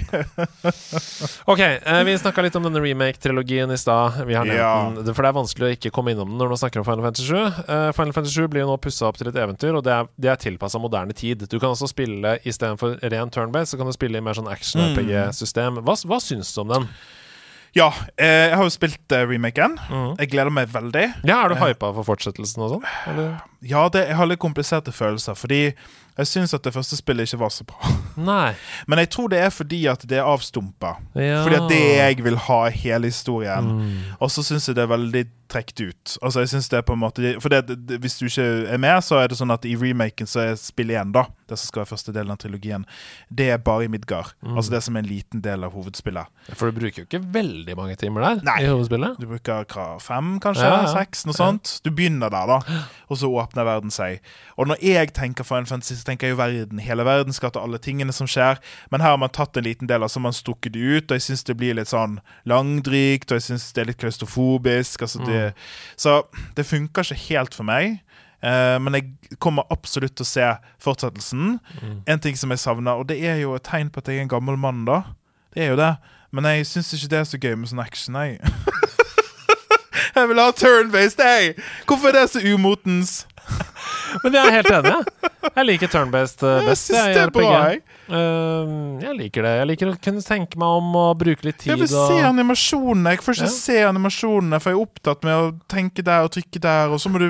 Ok, uh, vi snakka litt om denne remake-trilogien i stad. Vi har nevnt Ja. den, For det er vanskelig å ikke komme innom den når man snakker om Final Fantasy 7. Uh, Final Fantasy 7 blir jo nå pussa opp til et eventyr, og det er, det er tilpassa moderne tid. Du kan også spille istedenfor ren turn-based, så kan du spille i mer sånn action-RPG-system. Hva, hva syns du om den? Ja, eh, jeg har jo spilt eh, remaken. Mhm. Jeg gleder meg veldig. Ja, Er du hypa for fortsettelsen og sånn? Ja, det, jeg har litt kompliserte følelser, fordi jeg syns at det første spillet ikke var så bra. Nei. Men jeg tror det er fordi at det er avstumpa. Ja. Fordi at det jeg vil ha i hele historien. Mm. Og så syns jeg det er veldig trukket ut. Altså jeg synes det er på en måte For det, det, hvis du ikke er med, så er det sånn at i remaken så er spill igjen, da, det som skal være første delen av trilogien, det er bare i Midgard. Mm. Altså det som er en liten del av hovedspillet. For du bruker jo ikke veldig mange timer der Nei. i hovedspillet. Du bruker hva, fem, kanskje? Ja, ja. Seks? Noe sånt. Du begynner der, da. Og så åpner verden seg. Og når jeg tenker Final Fantasy, så tenker jeg jo verden. Hele verden skal til alle tingene som skjer. Men her har man tatt en liten del, og så har man stukket det ut. Og jeg syns det blir litt sånn langdrygt, og jeg syns det er litt klaustrofobisk. Altså det, Så det funker ikke helt for meg. Uh, men jeg kommer absolutt til å se fortsettelsen. En ting som jeg savner, og det er jo et tegn på at jeg er en gammel mann, da. Det er jo det. Men jeg syns ikke det er så gøy med sånn action, jeg. jeg vil ha turn-based, jeg! Hvorfor er det så umotens? Men jeg er helt enig. jeg. Jeg liker turn-based eh, Jeg best. jeg, det er bra, RPG. jeg. Ehm, jeg liker det. Jeg liker å kunne tenke meg om og bruke litt tid. Jeg vil se animasjonene. Jeg får ikke Ja. se animasjonene, for jeg er opptatt med å tenke der og trykke der, og så må du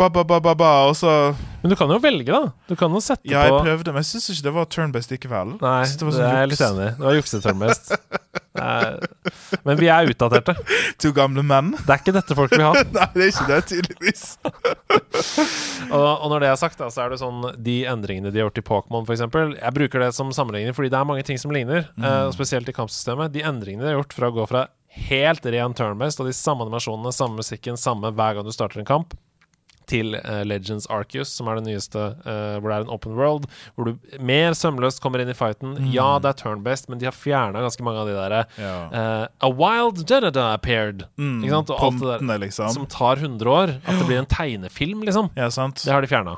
ba, ba, ba, ba, ba, og så Men du kan jo velge, da. Du kan jo sette på Ja, jeg prøvde, men jeg syns ikke det var turn-based likevel. Nei, Jeg det, det var sånn er jeg litt enig i. Det var jukse-turn-best. Men vi er utdaterte. To gamle menn. Det er ikke dette folk vil ha. Nei, det er ikke det, tydeligvis. Og, og når det er sagt, da, så er det sånn de endringene de har gjort i Pokémon, f.eks. Jeg bruker det som sammenligning fordi det er mange ting som ligner, mm. og spesielt i kampsystemet. De endringene de har gjort fra å gå fra helt ren turn-based og de samme animasjonene, samme musikken, samme hver gang du starter en kamp, til eh, Legends Arceus, som er det nyeste, eh, hvor det er en open world, hvor du mer sømløst kommer inn i fighten. Ja, det er turn-based, men de har fjerna ganske mange av de derre Ja. eh, A wild Jedida appeared. Mm, Ikke sant? Og alt det der liksom. som tar 100 år. At det blir en tegnefilm, liksom. Ja, sant. Det har de fjerna.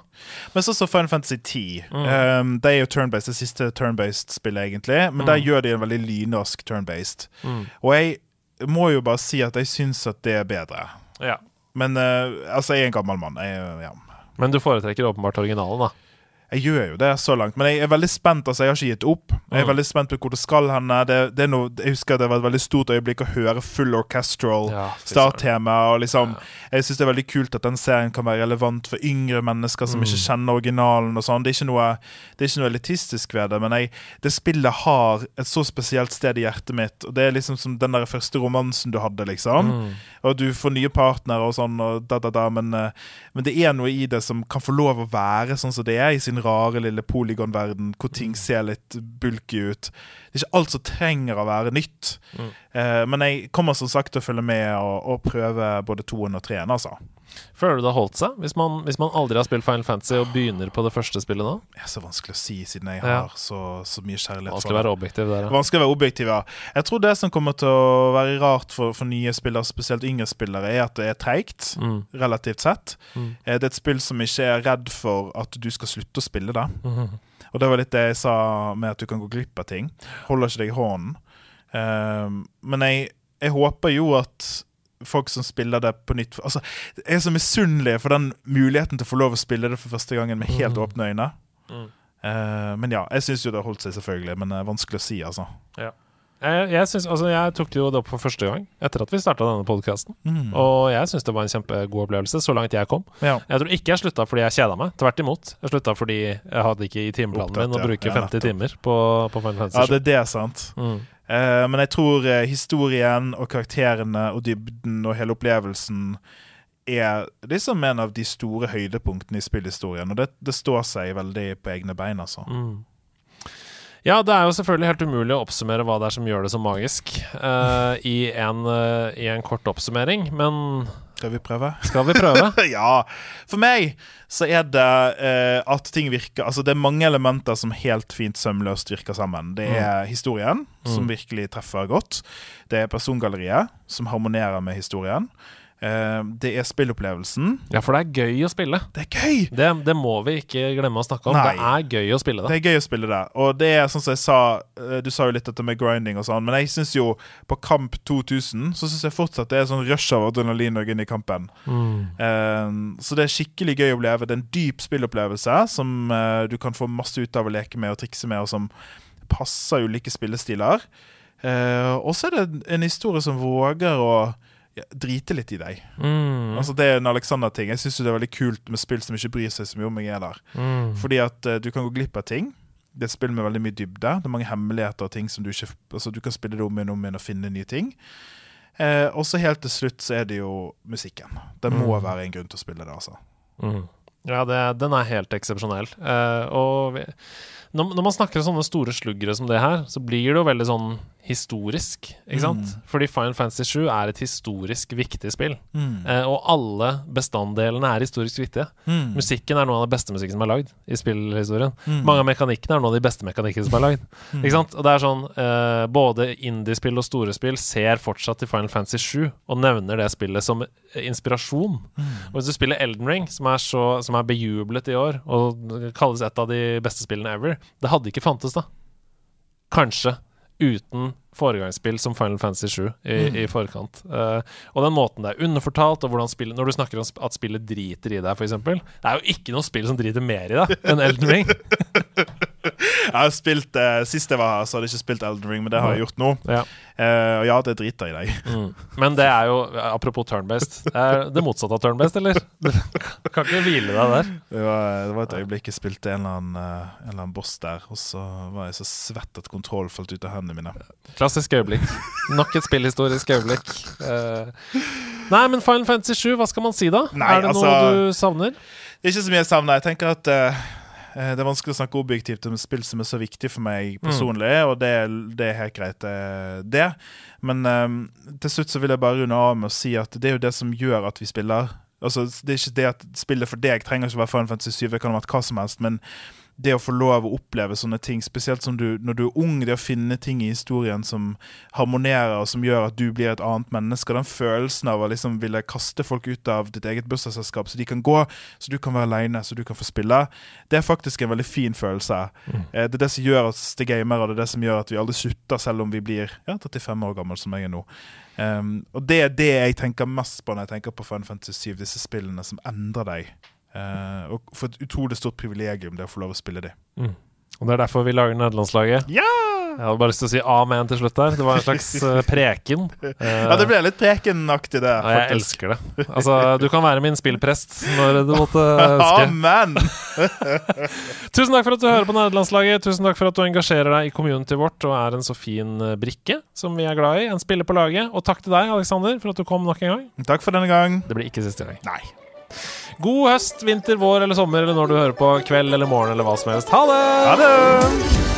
Men så så Final Fantasy 10. Mm. Um, det er jo turn-based, det siste turn-based spillet, egentlig. Men der Mm. gjør de en veldig lynrask turn-based. Mm. Og jeg må jo bare si at jeg syns at det er bedre. Ja. Men uh, altså, jeg er en gammel mann. Jeg, ja. Men du foretrekker åpenbart originalen, da. Jeg gjør jo det så langt, men jeg er veldig spent. altså Jeg har ikke gitt opp. Jeg er Mm. veldig spent på hvor det skal henne. Det, det noe, jeg husker det var et veldig stort øyeblikk å høre full orchestral Ja, starttema. Og liksom, jeg syns det er veldig kult at den serien kan være relevant for yngre mennesker som Mm. ikke kjenner originalen. og sånn Det det er ikke noe elitistisk ved det, men jeg, det spillet har et så spesielt sted i hjertet mitt. Og Det er liksom som den der første romansen du hadde, liksom. Mm. Og du får nye partnere og sånn, og da, da, da, men, eh, men det er noe i det som kan få lov å være sånn som det er i sin rare lille polygonverden, hvor ting ser litt bulky ut. Det er ikke alt som trenger å være nytt. Mm. Eh, men jeg kommer som sagt til å følge med og, og prøve både toen og treen, altså. Føler du det har holdt seg? Hvis man, hvis man aldri har spilt Final Fantasy og begynner på det første spillet nå? Det er så vanskelig å si, siden jeg Ja. har så, så mye kjærlighet Vanskelig å være objektiv der. ja. Vanskelig å være objektiv, ja. Jeg tror det som kommer til å være rart for, for nye spillere, spesielt yngre spillere, er at det er treigt, Mm. relativt sett. Mm. Eh, Det er et spill som ikke er redd for at du skal slutte å spille det. Mm. Og det var litt det jeg sa med at du kan gå glipp av ting. Holder ikke deg i hånden. Ehm, men jeg, jeg håper jo at folk som spiller det på nytt Altså, Jeg er så misunnelig for den muligheten til å få lov å spille det for første gangen med helt Mm. åpne øyne. Mm. Uh, men ja, jeg syns jo det har holdt seg, selvfølgelig. Men det er vanskelig å si, altså. Jeg, jeg, synes, altså, jeg tok jo opp for første gang etter at vi starta denne podkasten. Mm. Og jeg syns det var en kjempegod opplevelse, så langt jeg kom. Ja. Jeg tror ikke jeg slutta fordi jeg kjeda meg. Tvert imot. Jeg slutta fordi jeg hadde ikke i timeplanen min å bruke Ja, 50 timer på, på Final ja, det, det er det, sant. mm. Eh, men jeg tror eh, historien og karakterene og dybden og hele opplevelsen er liksom en av de store høydepunktene i spillhistorien. Og det, det står seg veldig på egne bein, altså. Mm. Ja, det er jo selvfølgelig helt umulig å oppsummere hva det er som gjør det så magisk uh, i, en, uh, i, en, kort oppsummering, men Skal vi prøve? Skal vi prøve? ja. For meg så er det uh, at ting virker Altså, det er mange elementer som helt fint sømløst virker sammen. Det er mm. historien, som mm. virkelig treffer godt. Det er persongalleriet, som harmonerer med historien. Uh, det er spillopplevelsen. Ja, for det er gøy å spille. Det er gøy! Det, det må vi ikke glemme å snakke om. Nei. Det er gøy å spille det. Det er gøy å spille det. Og det er sånn som jeg sa uh, Du sa jo litt dette med grinding og sånn, men jeg syns jo på Kamp 2000 Så syns jeg fortsatt det er sånn rush av adrenalin og inn i kampen. Mm. Uh, så det er skikkelig gøy å oppleve. Det er en dyp spillopplevelse som du kan få masse ut av å leke med og trikse med, og som passer ulike spillestiler. og så er det en historie som våger å ja, drite litt i deg. Mm. Altså Det er en Alexander-ting. Jeg syns det er veldig kult med spill som ikke bryr seg så mye om jeg er der. Mm. Fordi at uh, du kan gå glipp av ting. Det er et spill med veldig mye dybde. Det er mange hemmeligheter og ting som du ikke Altså Du kan spille det om igjen om igjen og finne nye ting. Eh, og så helt til slutt så er det jo musikken. Det må mm. være en grunn til å spille det, altså. Mm. Ja, det, den er helt eksepsjonell. Eh, og vi når, når, man snakker om sånne store sluggere som det her, så blir det jo veldig sånn historisk, ikke sant? Mm. Fordi Final Fantasy 7 er et historisk viktig spill. Mm. Eh, og alle bestanddelene er historisk viktige. Mm. Musikken er noe av den beste musikken som er lagd i spillhistorien. Mm. Mange av mekanikkene er noe av de beste mekanikkene som er lagd. Mm. Ikke sant? Og det er sånn eh, Både indiespill og store spill ser fortsatt til Final Fantasy 7 og nevner det spillet som inspirasjon. Mm. Og hvis du spiller Elden Ring, som er, så, som er bejublet i år, og kalles et av de beste spillene ever det hadde ikke fantes, da. Kanskje. Uten foregangsspill som Final Fantasy 7 i, mm. i forkant. Uh, og den måten det er underfortalt, og hvordan spillet Når du snakker om at spillet driter i deg, f.eks. Det er jo ikke noe spill som driter mer i deg enn Elden Ring. jeg har spilt uh, Sist jeg var her, så hadde jeg ikke spilt Elden Ring, men det har jeg gjort nå. Ja. Uh, og ja, det driter i deg. Mm. Men det er jo, apropos turn-based, det er det motsatte av turn-based, eller? Du kan ikke hvile deg der. Det var, det var et øyeblikk jeg spilte en eller, annen, en eller, annen, boss der, og så var jeg så svett at kontroll falt ut av hendene mine. Klassisk øyeblikk. Nok et spillhistorisk øyeblikk. Uh, nei, men Final Fantasy 7, hva skal man si da? Nei, er det altså, noe du savner? Ikke så mye jeg savner. Jeg tenker at uh, det er vanskelig å snakke objektivt om spill som er så viktig for meg mm. personlig, mm. og det, det, er helt greit, det. Men um, til slutt så vil jeg bare runde av med å si at det er jo det som gjør at vi spiller. Altså, Det er ikke det at spillet for deg trenger ikke å være Final Fantasy 7, det kan ha vært hva som helst, men det å få lov å oppleve sånne ting, spesielt som du, når du er ung, det å finne ting i historien som harmonerer, og som gjør at du blir et annet menneske, den følelsen av å liksom ville kaste folk ut av ditt eget bursdagsselskap, så de kan gå, så du kan være aleine, så du kan få spille, det er faktisk en veldig fin følelse. Mm. Eh, det er det som gjør oss til gamere, og det er det som gjør at vi aldri slutter, selv om vi blir ja, 35 år gammel, som jeg er nå. Um, og det er det jeg tenker mest på når jeg tenker på Fun Fantasy 7, disse spillene som endrer deg Uh, og for et utrolig stort privilegium det å få lov å spille de. Mm. Og det er derfor vi lager nederlandslaget? Ja! Jeg hadde bare lyst til å si amen til slutt der. Det var en slags uh, preken. Uh, ja, det ble litt prekenaktig, det. Ja, jeg elsker det. Altså, du kan være min spillprest når du måtte ønske. Amen! Tusen takk for at du hører på nederlandslaget. Tusen takk for at du engasjerer deg i community vårt og er en så fin brikke som vi er glad i. En spiller på laget. Og takk til deg, Aleksander, for at du kom nok en gang. Takk for denne gang. Det blir ikke siste gang. Nei. God høst, vinter, vår eller sommer, eller når du hører på kveld eller morgen eller hva som helst. Ha det! Ha det!